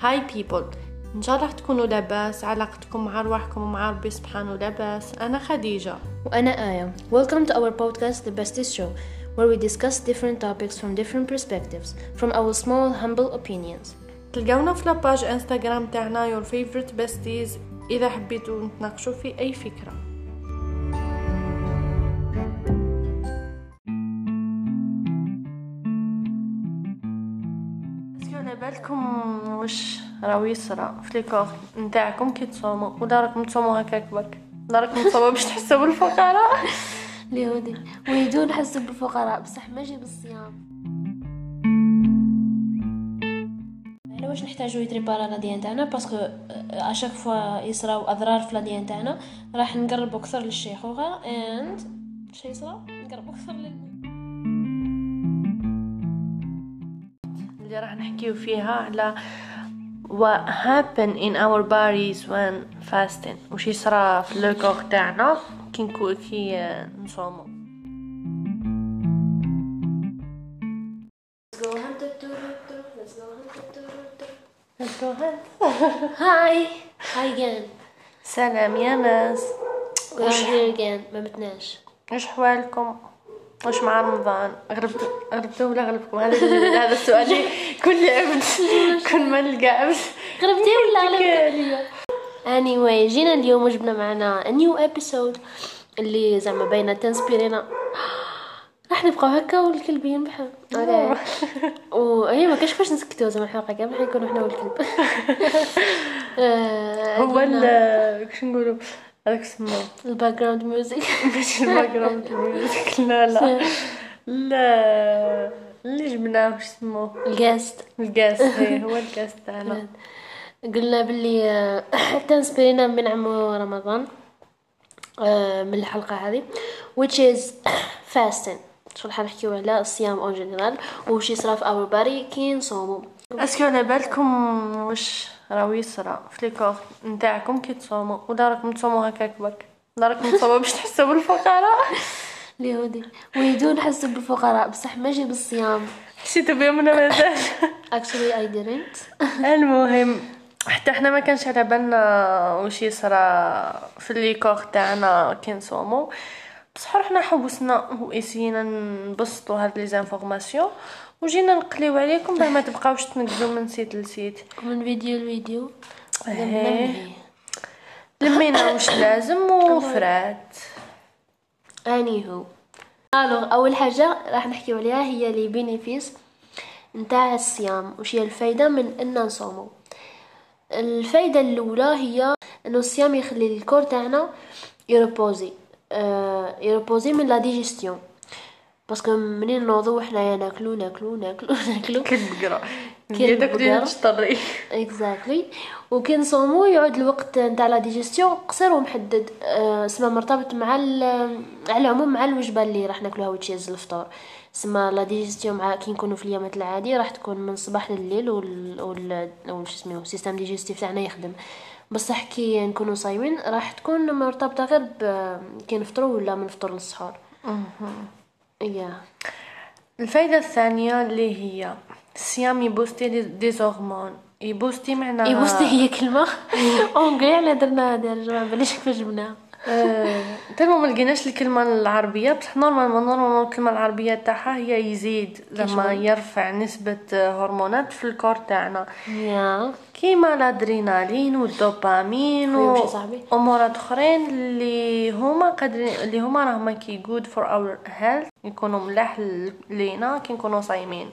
Hi people ان شاء الله تكونوا لاباس علاقتكم مع ارواحكم ومع ربي سبحانه لاباس أنا خديجه وأنا آية. Welcome to our podcast, The Bestest Show, where we discuss different topics from different perspectives, from our small, humble opinions. تلقونا في la page Instagram تاعنا your favorite besties اذا حبيتوا نتناقشوا في اي فكره على بالكم واش راهو يصرى في les corps نتاعكم؟ كي تصوموا ولا راكم تصوموا هكاك برك. ولا راكم تصوموا باش تحسوا بالفقراء. Yeah we do we do نحسو بالفقراء. بصح ماشي بالصيام. إحنا واش نحتاجو يتريبارا l'ADN تاعنا؟ parce que à chaque fois يصراو أضرار في l'ADN تاعنا راح نقربو أكثر للشيخوخه and شي يصرا نقربو أكثر لل اللي راح نحكيو فيها على what happen in our bodies when fasting. وش يصرى في الكور تاعنا؟ كي كي نصومو. هاي هاي again. سلام يا ناس we are here again. ما حوالكم؟ وش مع رمضان؟ غربت غربتوا ولا غلبكم هذا هذا السؤال. كل عبد كل ما نلقى عبد غربتي ولا غلبت anyway جينا اليوم وجبنا معنا new episode اللي زعما باينه تنسبيرينا. راح نبقاو هكا والكلب ينبح أوكي. وهي ما كاش فاش نسكتو زعما الحلقة كامل راح نكونوا إحنا والكلب. آه، هو ال كش نقولوا؟ هذاك اسمه ال background music مش ال background music لا لا. لا. اللي جبناه وش اسمه؟ ال guest ال guest هي هو ال guest تاعنا قلنا باللي آه، حتى نسبينا من عمو رمضان آه، من الحلقة هذه which is fasting. شو راح نحكيو على الصيام en général وش يصرا في our body كي نصومو est-ce que على بالكم واش راهو يصرى في les corps نتاعكم كي تصوموا ولا راكم تصوموا هكاك برك. ولا راكم تصوموا باش تحسوا بالفقراء. Yeah we do we do نحسو بالفقراء. بصح ماشي بالصيام. حسيتوا بهم ولا مازال. Actually I didn't. المهم حتى إحنا ما كانش على بالنا واش يصرى في les corps تاعنا كي نصوموا بصح رحنا حوسنا واسينا نبسطوا هاد les informations. وجينا نقليو عليكم باه ما تبقاوش تنقلوا من site ل site. من فيديو لفيديو. إيه. لمينا واش لازم وفرات. Anyhow. ألو أول حاجة راح نحكيو عليها هي les bénéfices نتاع الصيام. وش هي الفايدة من إن نصومو. الفايدة الأولى هي إنه الصيام يخلي ال corps تاعنا يريبوزي آه يريبوزي من la digestion. parce que منين نوضو حنايا ناكلو ناكلو ناكلو ناكلو. كل بقرة كل يدك بقرة. تشطري exactly وكي نصومو يعود الوقت نتاع la digestion قصير ومحدد. آه سما مرتبط مع على العموم مع الوجبة اللي راح ناكلوها which is الفطور. سما la digestion مع كي نكونوا في اليومات العادي راح تكون من الصباح لليل وال وال وش اسمه ال système digestif تاعنا يخدم. بصح كي نكونوا صايمين راح تكون مرتبطة غير ب كي نفطروا ولا من الفطور للسحور. يا الفايدة الثانية اللي هي الصيام يبوستي des- hormones. يبوستي معنا يبوستي هي كلمة؟ en anglais على درنا هذا جماعة بلاش كيف جبناها. تما ما لقيناش الكلمة العربية بصح normalement normalement الكلمة العربية تاعها هي يزيد لما يرفع نسبة هرمونات في ال corps تاعنا. كيما الأدرينالين والدوبامين؟ وامورات أخرين اللي هما قادرين اللي هما راهما كي good for our health يكونوا ملاح لينا كي نكونوا صايمين.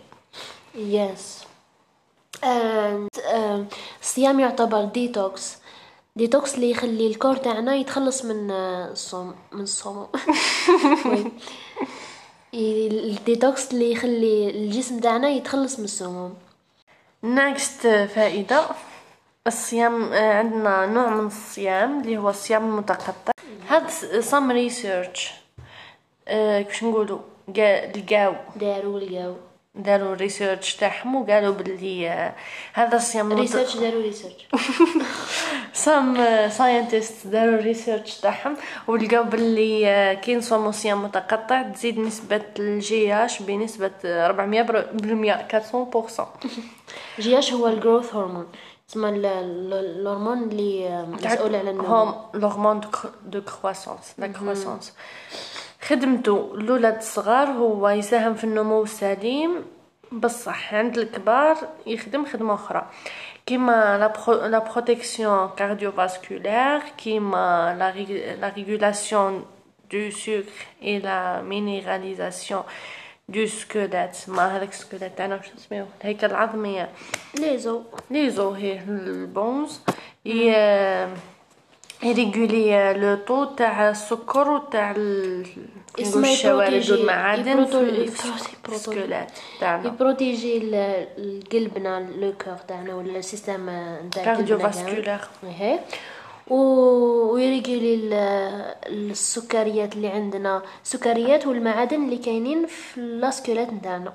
Yes الصيام يعتبر détox détox اللي يخلي ال corps تاعنا يتخلص من آه، الصوم من الصوم. ال détox اللي يخلي الجسم تاعنا يتخلص من السموم next فائدة. الصيام آه، عندنا نوع من الصيام اللي هو الصيام المتقطع هاد research. آه، كيفاش نقولوا قا- لقاو داروا لقاو داروا research تاعهم وقالوا باللي آه، هذا الصيام ريسيرش داروا ريسيرش some scientists داروا ال research تاعهم ولقاو باللي آه، كي نصومو صيام متقطع تزيد نسبة ال GH بنسبة 400% 400% جياش هو الجروث هرمون تسمى ال- ال- الهرمون اللي مسؤول على النمو هم لوغمون دو كرواسونس لا كرواسونس خدمته الولاد الصغار هو يساهم في النمو السليم بصح عند الكبار يخدم خدمة أخرى. كيما la pro- la protection cardiovasculaire كيما la rég- la régulation du sucre et la minéralisation du squelette ما هذاك ال squelette تاعنا واش اسمه الهيكل العظمي les os. les os هي ال bones. ي ي réguler le taux تاع السكر وتاع اسمه الشوارد والمعادن في يبروتو- ال- يبروتي- في يبروتو- السكولات تاعنا. ي protéger ال- القلبنا le corps تاعنا ولا ال système نتاع cardiovasculaire هي و وي réguler ال- السكريات اللي عندنا. السكريات والمعادن اللي كاينين في ال squelette نتاعنا.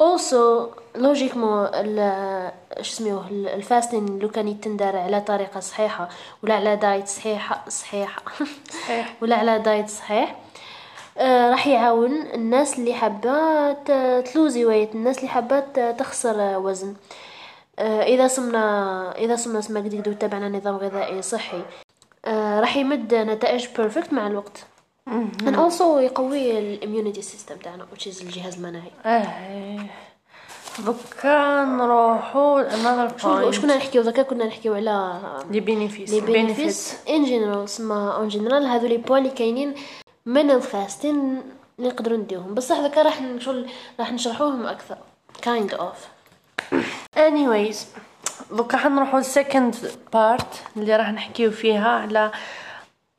aussi logiquement اش سميوه ال- ال fasting لو كان يتندار على طريقة صحيحة ولا على diet صحيحة صحيحة. صحيح. ولا على diet صحيح. آه راح يعاون الناس اللي حابة ت lose weight الناس اللي حابة تخسر وزن. آه إذا صمنا إذا صمنا سما قد وتبعنا نظام غذائي صحي آه راح يمد نتائج perfect مع الوقت. And also يقوي ال immunity system تاعنا which is الجهاز المناعي. آه دوكا نروحو another شو واش كنا نحكيو؟ ذاك كنا نحكيو على les bénéfices les bénéfices en général سما en général هذو les points اللي كاينين من ال fasting اللي نقدروا نديوهم. بصح ذاك راح نشغل راح نشرحوهم أكثر. Kind of. Anyways دوكا حنروحو second part اللي راح نحكيو فيها على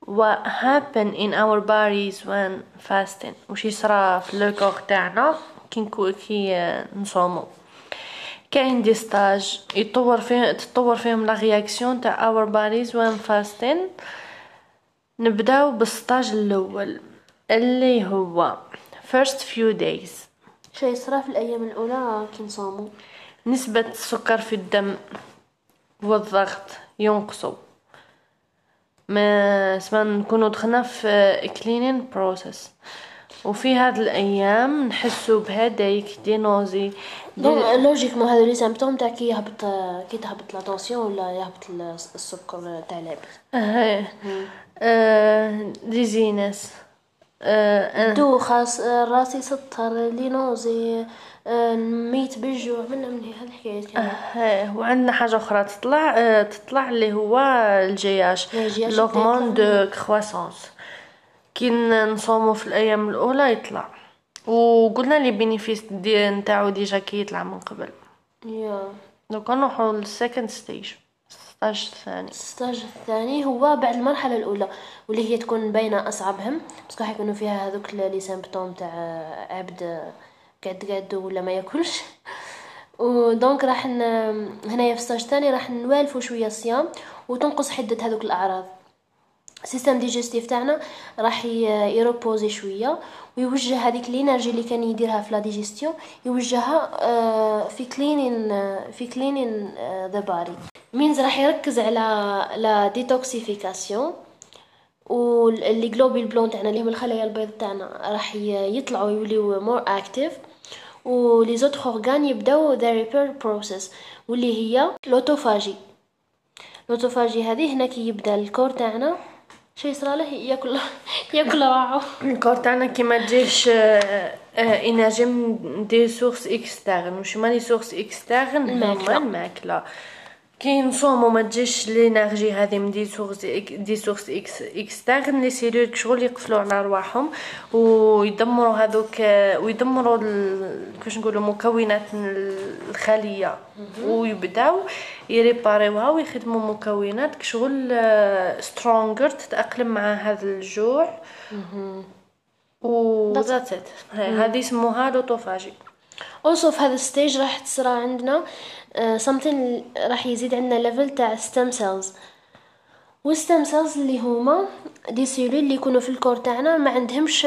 what happen in our bodies when fasting? وش يصرى في le corps تاعنا؟ كي كي آه، نصومو. كاين des stages. يطور فيه تطور فيهم la réaction تاع our bodies when fasting. نبداو بال stage الأول اللي هو first few days. شيء صرا في الأيام الأولى كي نصوموا نسبة السكر في الدم والضغط ينقصوا ما اسمها نكونوا دخلنا في cleaning process وفي هاد الأيام نحسوا بهدايك des nausées donc logiquement هذو les symptômes تاع كي يهبط كي تهبط la tension ولا يهبط السكر تاع العبد آه، آه، dizziness دوخة آه، راسي سطر les nausées آه، ميت بالجوع من من هذه الحكايات كامل آه، وعندنا حاجة أخرى تطلع آه، تطلع اللي هو الجياش لوغمون. دو كرواسونس كي نصومو في الأيام الأولى يطلع. وقلنا les bénéfices دي نتاعو déjà كي يطلع من قبل. Yeah. دوكا نروحو لل second stage stage الثاني. الستاج الثاني هو بعد المرحلة الأولى واللي هي تكون باينة أصعبهم بس راح يكونوا فيها هذوك les symptômes تاع عبد قاعد قاعد ولا ما ياكلش. و donc راح ن... هنايا في ال stage الثاني راح نوالفوا شوية الصيام وتنقص حدة هذوك الأعراض. ال système digestif تاعنا راح ي reposer شوية ويوجه هذيك ال énergie اللي كان يديرها في la digestion يوجهها في cleaning في cleaning the body means راح يركز على la détoxification و les globules blancs تاعنا اللي هم الخلايا البيض تاعنا راح يطلعوا يوليو more active و les autres organes يبداو the repair process واللي هي l'autophagie l'autophagie هذه هنا كي يبدا ال corps تاعنا شي يصرى له ياكل ياكل روحه ال corps تاعنا كي ما تجيش آه، آه، énergie من des sources externes. وش ما les sources externes. هما الماكله كي نصومو ما تجيش l'énergie هذه من des sources des sources ex- externes les cellules شغل يقفلوا على رواحهم ويدمروا هذوك ويدمروا كيفاش نقولوا مكونات الخليه ويبداو ي réparer يوها ويخدموا مكونات كشغل stronger تتاقلم مع هذا الجوع و that's it هذه يسموها l'autophagie aussi في هذا ال stage راح تصرى عندنا something راح يزيد عندنا level تاع stem cells وال stem cells اللي هما des cellules اللي يكونوا في ال corps تاعنا ما عندهمش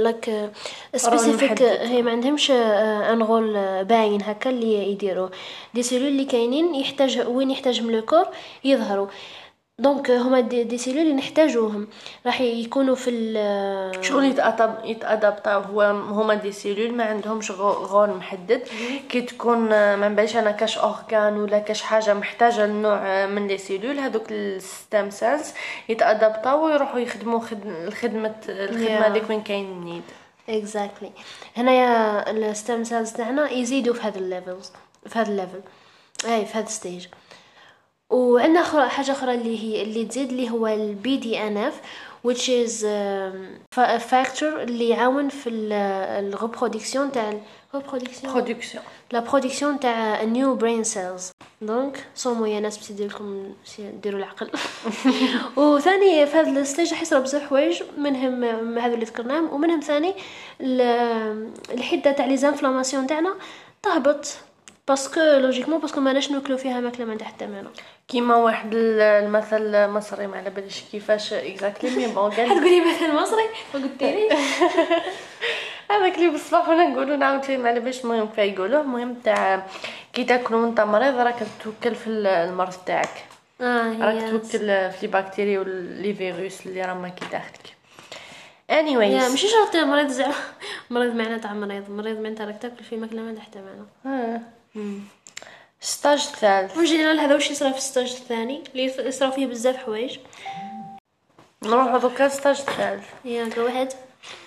l'acte spécifique محدد. هي ما عندهمش un rôle باين هكا اللي يديروا. des cellules اللي كاينين يحتاج وين يحتاجهم le corps يظهروا. donc هما des, des cellules اللي نحتاجوهم. راح يكونوا في ال شغل ي s'adapt- ي s'adapter او هو هما des cellules ما عندهمش غون محدد. كي تكون ما نبانش أنا كاش organe ولا كاش حاجة محتاجة لنوع من les cellules هذوك ال stem cells يتأدبطاو ويروحوا يخدموا خدم الخدمة الخدمة Yeah. هذيك وين كاين ال need. exactly هنايا ال stem cells تاعنا يزيدوا في هذا ال levels في هذا ال level أي في هذا ال stage وعندنا حاجة أخرى اللي هي اللي تزيد اللي هو ال BDNF which is fa- factor اللي يعاون في ال reproduction تاع ال reproduction production لا production تاع new brain cells donc صوموا يا ناس باش يدير لكم ديروا العقل. وثاني في هذا ال stage راح يصرى بزاف حوايج منهم هذا اللي ذكرناهم ومنهم ثاني ال- الحدة تاع les inflammations تاعنا تهبط. parce que logiquement parce que ماناش ناكلو فيها ماكله ما عندها حتى معنى كيما واحد ال- المثل المصري ما على باليش كيفاش exactly mais bon قال تقولي مثل مصري وقلت لي هذاك اللي بالصباح وأنا نقولوا نعاود فيه ما على باليش المهم فيقولوه المهم تاع كي تاكل وانت مريض راك توكل في ال- المرض تاعك آه راك توكل في les bactéries و les virus اللي راهما كي داخلك anyways ماشي شرط مريض زعما مريض معناه تاع مريض مريض معناتها راك تاكل فيه ماكله ما عندها حتى معنى آه. stage الثالث en général هذا واش يصرى في ال stage الثاني؟ اللي يصرى فيه بزاف حوايج. نروحو دوكا stage الثالث يا go ahead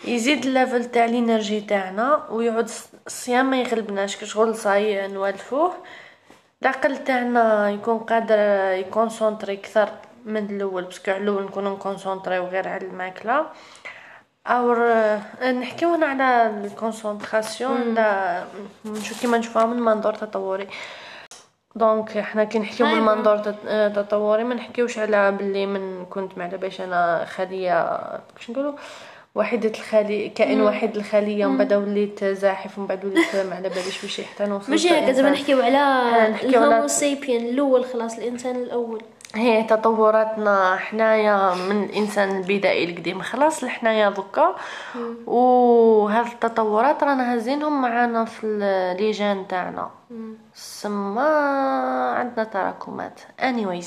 يزيد ال level تاع ال energy تاعنا ويعود الص- الصيام ما يغلبناش كشغل صاي نوالفوه. العقل تاعنا يكون قادر يكونسونطري أكثر من الأول parce que على الأول نكونو نكونسونطريو غير على الماكلة. or نحكيو هنا على ال concentration نشوف كيما نشوفها من منظور تطوري. donc إحنا كي نحكيو من أيوة. منظور آه، تطوري ما نحكيوش على باللي من كنت ما على باليش أنا خليه كيفاش نقولوا وحيدة الخلية كائن وحيد الخلية ومن بعد وليت زاحف ومن بعد وليت ما على باليش باش حتى نوصل ماشي هكا زعما نحكيو على نحكيو على- ال Homo sapiens الأول خلاص الإنسان الأول. هي تطوراتنا حنايا من الانسان البدائي القديم. خلاص لحنايا دوكا. وهذه التطورات رانا هازينهم معانا في ال- les gènes تاعنا سما عندنا تراكمات. Anyways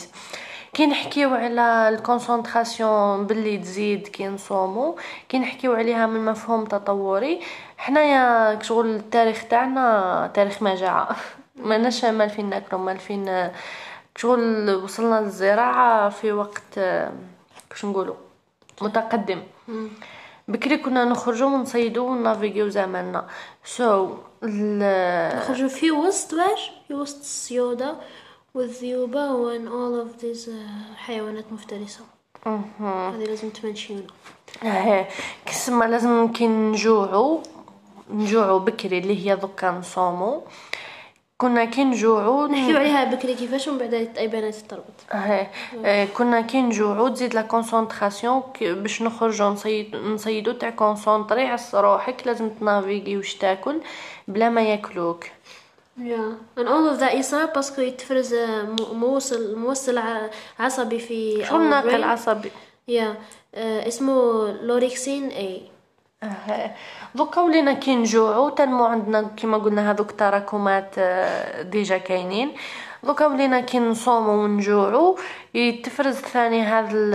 كي نحكيو على ال concentration باللي تزيد كي نصومو كي نحكيو عليها من مفهوم تطوري حنايا شغل التاريخ تاعنا تاريخ مجاعة. ماناش مالفين ناكلو مالفين شغل وصلنا للزراعة في وقت كش نقولوا متقدم. بكري كنا نخرجوا ونصيدوا ونافيغيو زماننا. so so, نخرجوا في وسط واش؟ في وسط الصيودة والذيوبة and all of these uh, حيوانات مفترسة. هذه لازم تمنشيونا. كسما لازم كي نجوعوا نجوعوا بكري اللي هي دوكا نصوموا كنا كي نجوعوا نحكيو عليها بكري كيفاش ومن بعد ايبانات تربط إيه إيه، كنا كي نجوعو تزيد لا كونسونطراسيون باش نخرجو نصيد نصيدو تاع كونسونطري عس روحك لازم تنافيغي واش تاكل بلا ما ياكلوك. يا and all of that يصير باسكو يتفرز مو- موصل موصل عصبي في شو الناقل. عصبي. يا آه، اسمه لوريكسين اي. دوكا ولينا كي نجوعو تنمو عندنا كيما قلنا هذوك تراكمات آه، ديجا كاينين دوكا ولينا كي نصومو ونجوعو يتفرز ثاني هذا ال-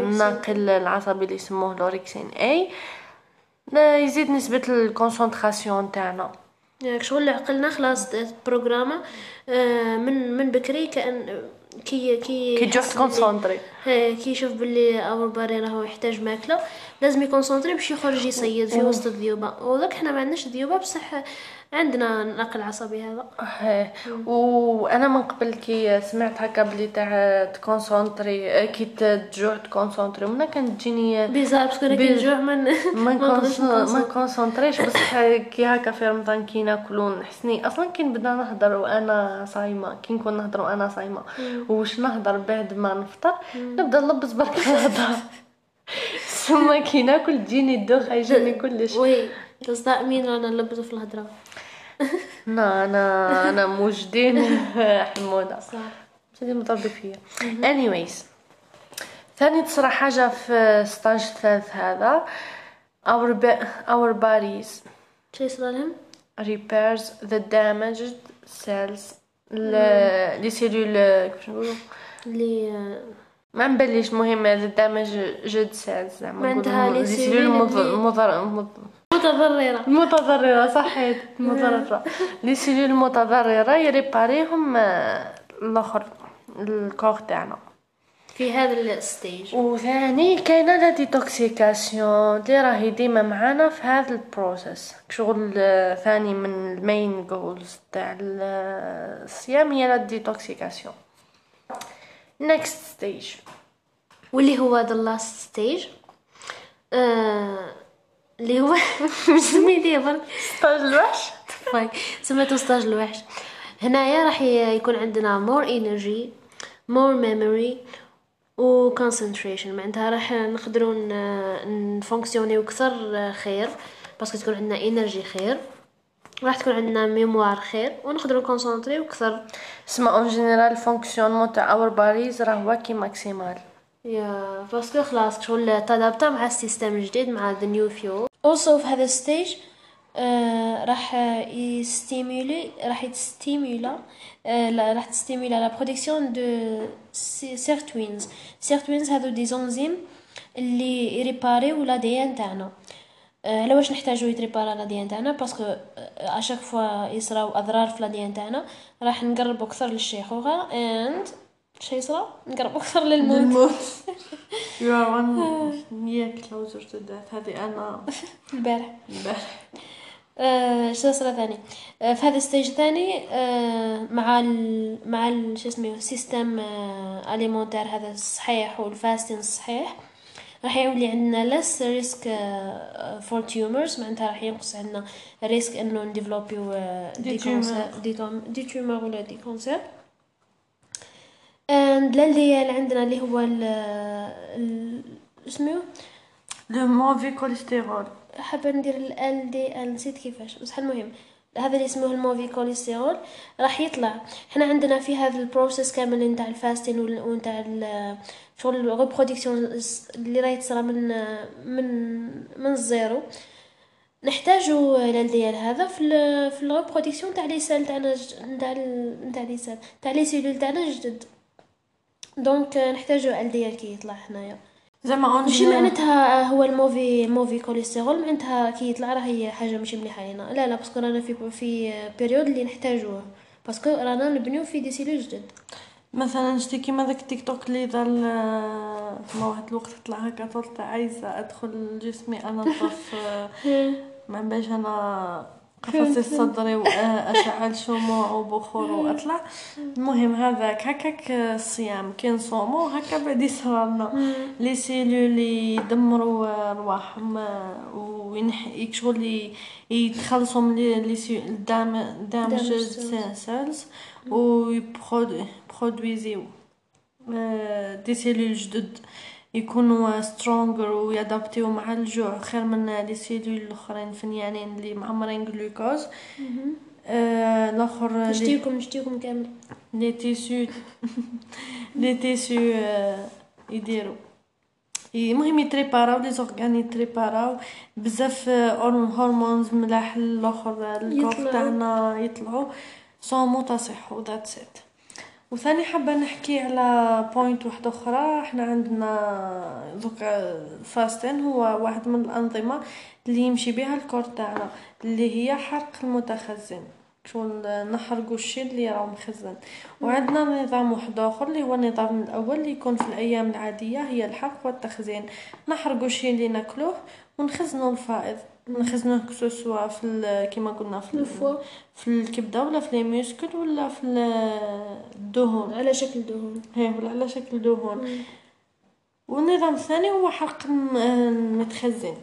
الناقل العصبي اللي يسموه l'orexine A يزيد نسبة ال concentration تاعنا يعني شغل عقلنا خلاص programmé من من بكري كان كي كي كي تكونسونطري. يشوف باللي our body راهو يحتاج ماكلة لازم يكونسونطري باش يخرج يصيد في وسط الذيوبة. وذاك حنا ما عندناش ذيوبة بصح عندنا نقل عصبي هذا. وأنا من قبل كي سمعت هكا بلي تاع تكونسونطري كي تجوع تكونسونطري ومنا كانت تجيني bizarre parce que أنا كي نجوع من ما. كونسونطريش بصح كي هكا في رمضان كي ناكلو نحسني أصلا كي نبدأ نهضر وأنا صايمة كي نكون نهضر وأنا صايمة. وش نهضر بعد ما نفطر نبدا نلبس برك الهضرة. ثم كي ناكل تجيني الدوخه يجيني كلش. oui تصدق مين رانا نلبسو في الهضرة. لا أنا أنا موجدين حموده صح. تدي مضربة فيا. anyways ثاني تصرى حاجة في ستاج الثالث هذا. Our, our bodies. شي صار لهم؟ Repairs the damaged cells ل- les cellules كيفاش نقولوا اللي ما نبليش مهم الدمج جد ساعات زعما نقولوا les les cellules cellules مضر متضررة متضررة صحيت مضررة les cellules متضررة يريباريهم الآخر ال corps تاعنا في هذا ال stage وثاني كاينة la détoxication اللي راهي ديما معانا في هذا ال process شغل آه، ثاني من ال main goals تاع ال- الصيام هي la détoxication next stage واللي هو the last stage اللي هو مش سميتيه برك. stage الوحش. طيب سميتو stage الوحش. هنايا راح يكون عندنا more energy more memory و concentration. معناتها راح نقدروا نفونكسيونيو أكثر خير parce que تكون عندنا energy خير. راح تكون عندنا mémoire خير ونقدروا نكونسونطريو أكثر. اسمع en général fonctionnement تاع heures باريز راه هو qui maximal يا parce que خلاص شغل t'adapta مع ال système الجديد مع the new fuel aussi في هذا ال stage راح يستيمولي راح يستيمولا لا- راح تستيمولا la production de certaines certaines هذو des enzymes اللي يريباريو l'ADN تاعنا على واش نحتاجو يتريبارا l'ADN تاعنا parce que à chaque fois يصراو أضرار في l'ADN تاعنا راح نقربو أكثر للشيخوخه and شي يصرا نقربو أكثر للموت. الموت you are one year closer to death. هذه أنا. البارح. البارح. شو صار ثاني؟ آه، في هذا ال stage الثاني آه، مع ال مع ال شو اسمه système alimentaire هذا الصحيح وال fasting الصحيح راح يولي عندنا less risk for tumors معناتها راح ينقص عندنا risque إنه نديفلوبيو des cancers des des tumeurs ولا des cancers and اللي عندنا اللي هو ال- اسمه؟ le mauvais cholestérol حابة ندير LDL نسيت كيفاش؟ بصح المهم هذا اللي اسمه ال mauvais cholestérol راح يطلع. إحنا عندنا في هذا ال process كامل نتاع ال fasting ونتاع شغل ال reproduction اللي راهي تصرى من من من ال zéro. نحتاجو LDL هذا في في ال reproduction تاع les cellules تاعنا نتاع نتاع les cellules تاع les cellules تاعنا الجدد. donc نحتاجو LDL كي يطلع هنايا. زعما en ماشي معناتها هو ال mauvais mauvais cholestérol معناتها كي يطلع راه هي حاجة ماشي مليحة لينا لا لا parce que رانا في في période اللي نحتاجوه. باسكو رانا نبنيو في دي سيلول جدد. مثلا شتي كيما داك تيك توك اللي ظل ما واحد الوقت طلع هكا طولت عايزة أدخل جسمي انظف ما باش أنا قفصي صدري واشعل شموع وبخور واطلع المهم هذاك هكاك الصيام كي نصومو هكا بعد يصرالنا لي سيلول يدمروا رواحهم وينح شغل يتخلصوا من les damaged cells ويبرودويزيو des cellules جدد. يكونوا stronger ويادابتيو مع الجوع خير من les cellules الأخرين فنيانين اللي معمرين جلوكوز آه، الآخر نشتيكم نشتيكم كامل. les tissus. les tissus آه، يديروا المهم يتريباراو les organes يتريباراو. بزاف آه، hormones ملاح الآخر يطلعوا. تاعنا يطلعوا صومو تصحوا that's it وثاني حابة نحكي على point واحدة أخرى. إحنا عندنا دوكا fasting هو واحد من الأنظمة اللي يمشي بها ال corps تاعنا اللي هي حرق المتخزن. شغل نحرقوا الشيء اللي راه مخزن. وعندنا نظام واحد آخر اللي هو النظام الأول اللي يكون في الأيام العادية هي الحرق والتخزين. نحرقوا الشيء اللي ناكلوه ونخزنوا الفائض. نخزنوه كسوسوا في ال- كيما قلنا في ال- ال foie في الكبدة ولا في les muscles ولا في ال- الدهون. على شكل دهون. هي ولا على شكل دهون. والنظام الثاني هو حرق الم- المتخزن.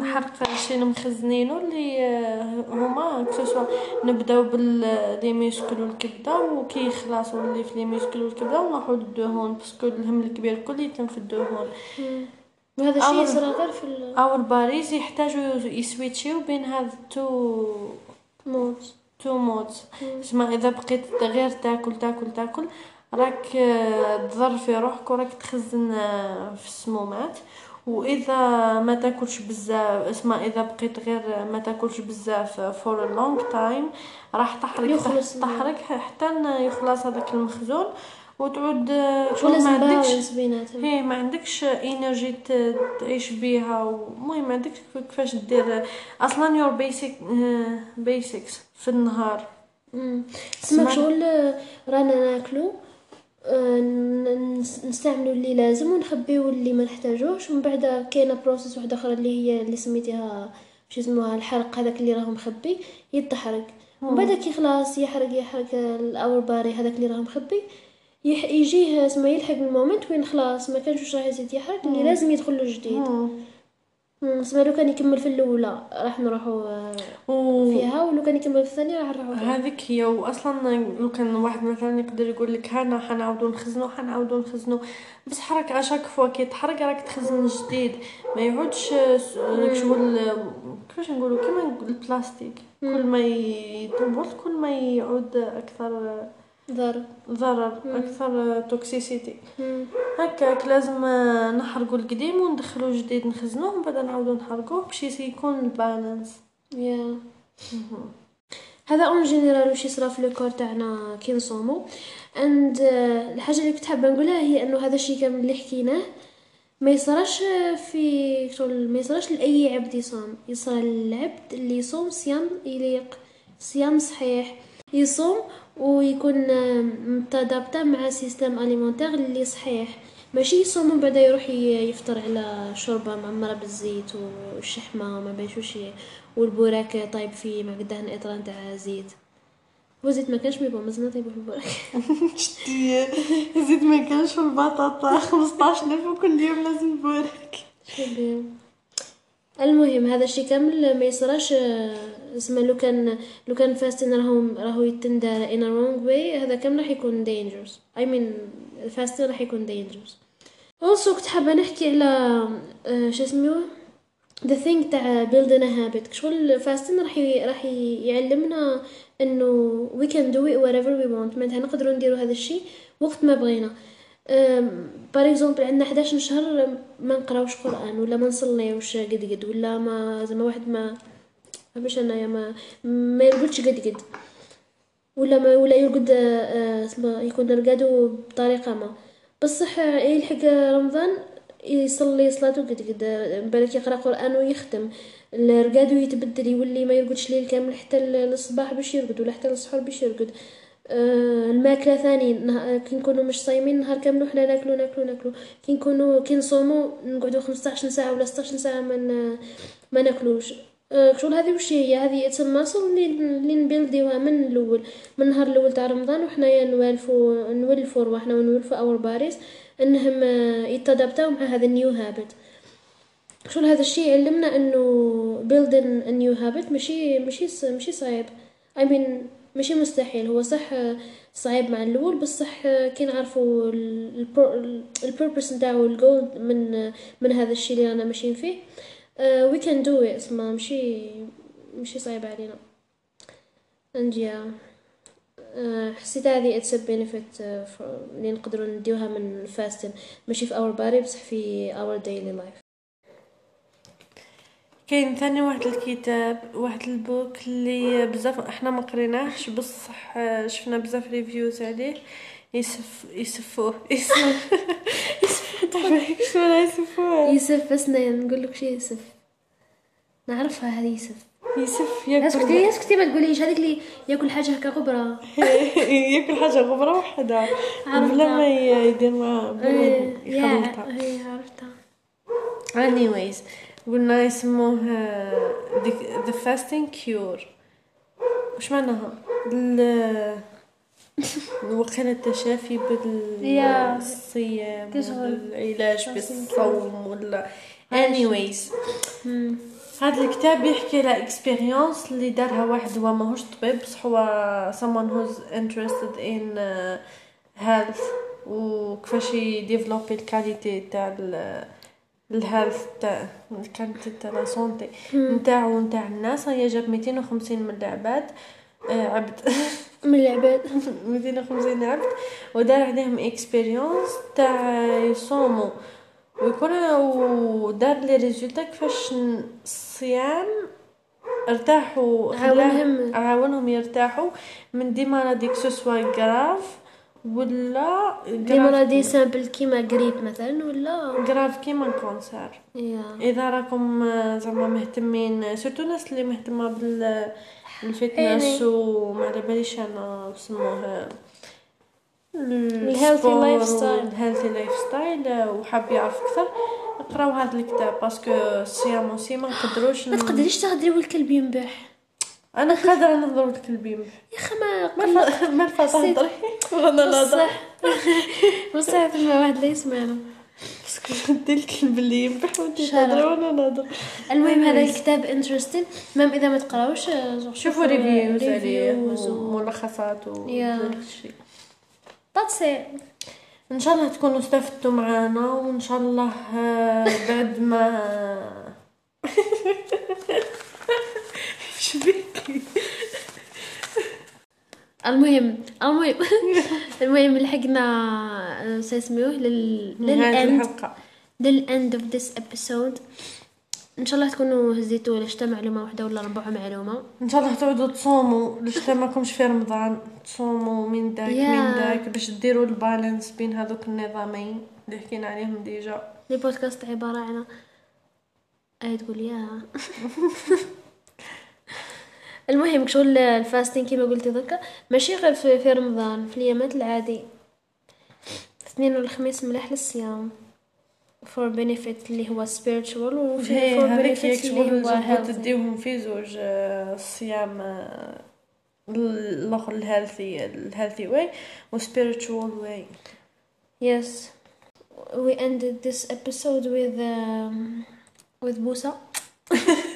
حرق الشيء المخزنينه اللي آه، هما كسوسوا نبداو ب les muscles والكبدة وكي يخلصوا اللي في les muscles والكبدة ونروحوا للدهون parce que الهم الكبير كل يتم في الدهون. وهذا الشيء يصرى غير في ال- أو الباريز يحتاجوا يسويتشيو بين هاد تو موت تو مودز اسمع إذا بقيت غير تاكل تاكل تاكل راك آه، تضر في روحك وراك تخزن آه، في السمومات. وإذا ما تاكلش بزاف اسمع إذا بقيت غير ما تاكلش بزاف فور لونج تايم راح تحرق تحرق حتى يخلص هذاك المخزون. وتعود شغل ولازم ما عندكش هي ما عندكش energy تعيش بيها ومهم ما عندكش كيفاش دير أصلا your basic basics في النهار. سمعت- شغل رانا ناكلو آه، نستعملوا اللي لازم ونخبيو اللي ما نحتاجوش ومن بعد كاينة process واحدة أخرى اللي هي اللي سميتيها شو اسمها الحرق هذاك اللي راهو مخبي يتحرق. ومن بعد كي خلاص يحرق يحرق الاور باري هذاك اللي راهو مخبي. يجيه اسمه يلحق المومنت وين خلاص ما كانش واش راح يزيد يحرق اللي لازم يدخل له جديد. اسمه لو كان يكمل في الأولى راح نروحوا آه، فيها ولو كان يكمل في الثانية راح نروحوا هذيك هي واصلا لو كان واحد مثلا يقدر يقول لك هانا حنعاودو نخزنو حنعاودو نخزنو. بس حرك اشاك فوا كي تحرق راك تخزن جديد. ما يعودش داك شغل كيفاش نقولو؟ كيما البلاستيك. كل ما يطول كل ما يعود أكثر ضرب ضرر أكثر toxicité. هكاك لازم نحرقو القديم وندخلو جديد نخزنوه ومن بعد نعاودو نحرقوه باش يكون ال balance يا. هذا en général واش يصرا في le corps تاعنا كي نصومو. and الحاجة اللي كنت حابة نقولها هي إنه هذا الشيء كامل اللي حكيناه ما يصراش في شغل ما يصراش لأي عبد يصوم. يصرى للعبد اللي يصوم صيام يليق صيام صحيح. يصوم ويكون متدابطة مع système alimentaire اللي صحيح. ماشي يصوم ومن بعد يروح يفطر على شوربة معمرة بالزيت والشحمة وما نعرفش وش والبوراك طايب فيه مع دهن étrange تاع زيت. هو زيت ما كانش ميبون مازلنا طيبو في البوراك. شتي. زيد ما كانش في البطاطا. 15000 وكل يوم لازم بورك شبيه. المهم هذا الشيء كامل ما يصراش آه، اسمه لو كان لو كان فاستين راهو راهو يتندى a wrong way هذا كامل راح يكون dangerous. I mean فاستين راح يكون dangerous. Also كنت حابة نحكي على آه، شو اسمه the thing تاع building a habit. شغل فاستين راح راح يعلمنا إنه we can do it whatever we want. معناتها نقدروا نديروا هذا الشيء وقت ما بغينا. بار اكزومبل عندنا 11 شهر ما نقراوش قرآن ولا ما نصليوش قد قد ولا ما زعما واحد ما باش انايا ما ما يرقدش قد قد. ولا ما ولا يرقد آه، اسمه يكون رقادو بطريقة ما. بصح يلحق رمضان؟ يصلي صلاته قد قد بالك يقرأ قرآن ويختم. رقادو يتبدل يولي ما يرقدش ليل كامل حتى للصباح باش يرقد ولا حتى للسحور باش يرقد. الماكلة ثاني كي نكونوا مش صايمين نهار كامل وحنا ناكلو ناكلو ناكلو. كي نكونوا كي نصوموا نقعدوا 15 ساعة ولا 16 ساعة ما ما ناكلوش. آه، شغل هذه وش هي؟ هذه تسمى الصلة اللي اللي ن build يوها من الأول. من النهار الأول تاع رمضان وحنايا نوالفوا نولفوا رواحنا ونولفوا our bodies إنهم آه، ي adapt او مع هذا ال new habit شغل هذا الشيء علمنا إنه a new habit ماشي ماشي ماشي صعيب. I mean ماشي مستحيل. هو صح آه، صعيب مع الأول بصح آه، كي نعرفوا البيربس نتاعو الجول من آه، من هذا الشيء اللي رانا ماشيين فيه. we can do it. اسمه ماشي ماشي صعيب علينا. And yeah. uh, حسيت هذه benefit uh, for اللي نقدروا نديوها من fasting. ماشي في our body بصح في our daily life. كاين ثاني واحد الكتاب واحد ال book اللي بزاف إحنا ما قريناهش بصح آه، شفنا بزاف reviews عليه. يسف يسفوه يسف يسف ولا يسفوه. يسف نقول لك شيء يسف. نعرفها هذه يسف. يسف اسكتي ياكل اسكتي ما تقوليش هذيك اللي ياكل حاجة هكا غبرة. ياكل حاجة غبرة وحدة. بلا ما يدير معها بلا ما يا يخلطها هي عرفتها. Anyways قلنا يسموه the, fasting cure. وش معناها؟ بال وقيل التشافي يا. بالصيام. العلاج بالصوم ولا anyways. هذا الكتاب يحكي على اكسبيريونس اللي دارها واحد هو ماهوش طبيب بصح هو someone who's interested in uh, health وكيفاش ي développer ال qualité تاع ال- ال health تاع ال qualité تاع la santé نتاعو ونتاع الناس هي جاب 250 من العباد آه، عبد. من العباد. 250 عبد. ودار عليهم expérience تاع يصوموا. ويكون ودار les résultats كيفاش الصيام ارتاحوا عاونهم. عاونهم يرتاحوا. من des maladies que ce soit grave ولا des مرضى simples كيما قريب مثلا ولا؟ Grave كيما cancer. Yeah. إذا راكم آه، زعما مهتمين surtout الناس اللي مهتمة بال ال fitness يعني. وما على باليش أنا سموه ال healthy lifestyle. ال healthy lifestyle وحاب يعرف أكثر. اقراو هذا الكتاب parce que الصيام aussi ما نقدروش ما تقدريش تهدري والكلب ينبح. أنا قادره نهضر الكلب ينبح يا أخي ما ما ما الفا تهضري نهضر بصح واحد لا يسمعنا parce que انت الكلب اللي ينبح وانت. تهضري وأنا نهضر المهم هذا الكتاب interesting même إذا ما تقراوش شوفوا reviews عليه. وملخصات و yeah. كل شيء. إن شاء الله تكونوا استفدتوا معنا وإن شاء الله آه، بعد ما المهم المهم المهم لحقنا شو يسموه لل لل end. لل end of this episode إن شاء الله تكونوا هزيتوا ولا شتا معلومة واحدة ولا ربع معلومة. إن شاء الله تعودوا تصوموا. ليش ماكمش في رمضان؟ تصوموا من داك yeah. من داك باش ديروا ال balance بين هذوك النظامين اللي حكينا عليهم déjà. Les podcasts عبارة عن اي تقول يا المهم شغل الفاستين كما قلتي ذكا ماشي غير في, في رمضان في اليامات العادي الاثنين والخميس مليح للصيام. For benefit اللي هو وفي هي for هذاك benefit ياك اللي هو تديوهم في زوج آه، الصيام آه، الآخر الهيلثي الهيلثي واي وسبيريتشوال واي Yes, we ended this episode with um, with.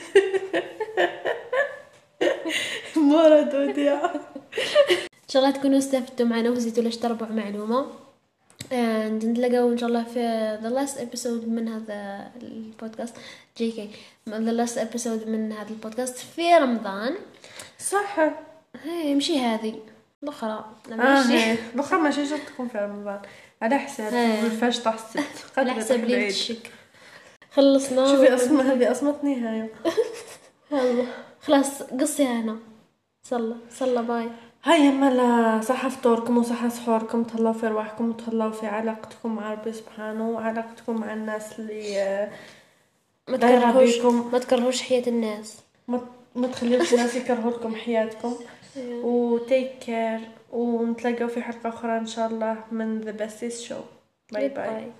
مرض وديع إن شاء الله تكونوا استفدتوا معنا وزيتوا ليش تربع معلومة. And نتلاقاو إن شاء الله في the last episode من هذا البودكاست. جي كي. the last episode من هذا البودكاست في رمضان. صح. هاي يمشي هذه. الأخرى لا آه ماشي هي. شرط تكون في رمضان؟ على حساب. هي. طاح الست على ليلة العيد. الشك. خلصنا. شوفي أصلا هذه أصلا نهايه خلاص قصي هنا صلى صلى باي. هيا مالا صحة فطوركم وصحة سحوركم تهلاو في رواحكم وتهلاو في علاقتكم مع ربي سبحانه وعلاقتكم مع الناس اللي آه، ما تكرهوش. ما تكرهوش حياة الناس. ما ما تخليوش الناس يكرهوا لكم حياتكم و take care ونتلاقاو في حلقة أخرى إن شاء الله من The Bestest Show. Bye bye bye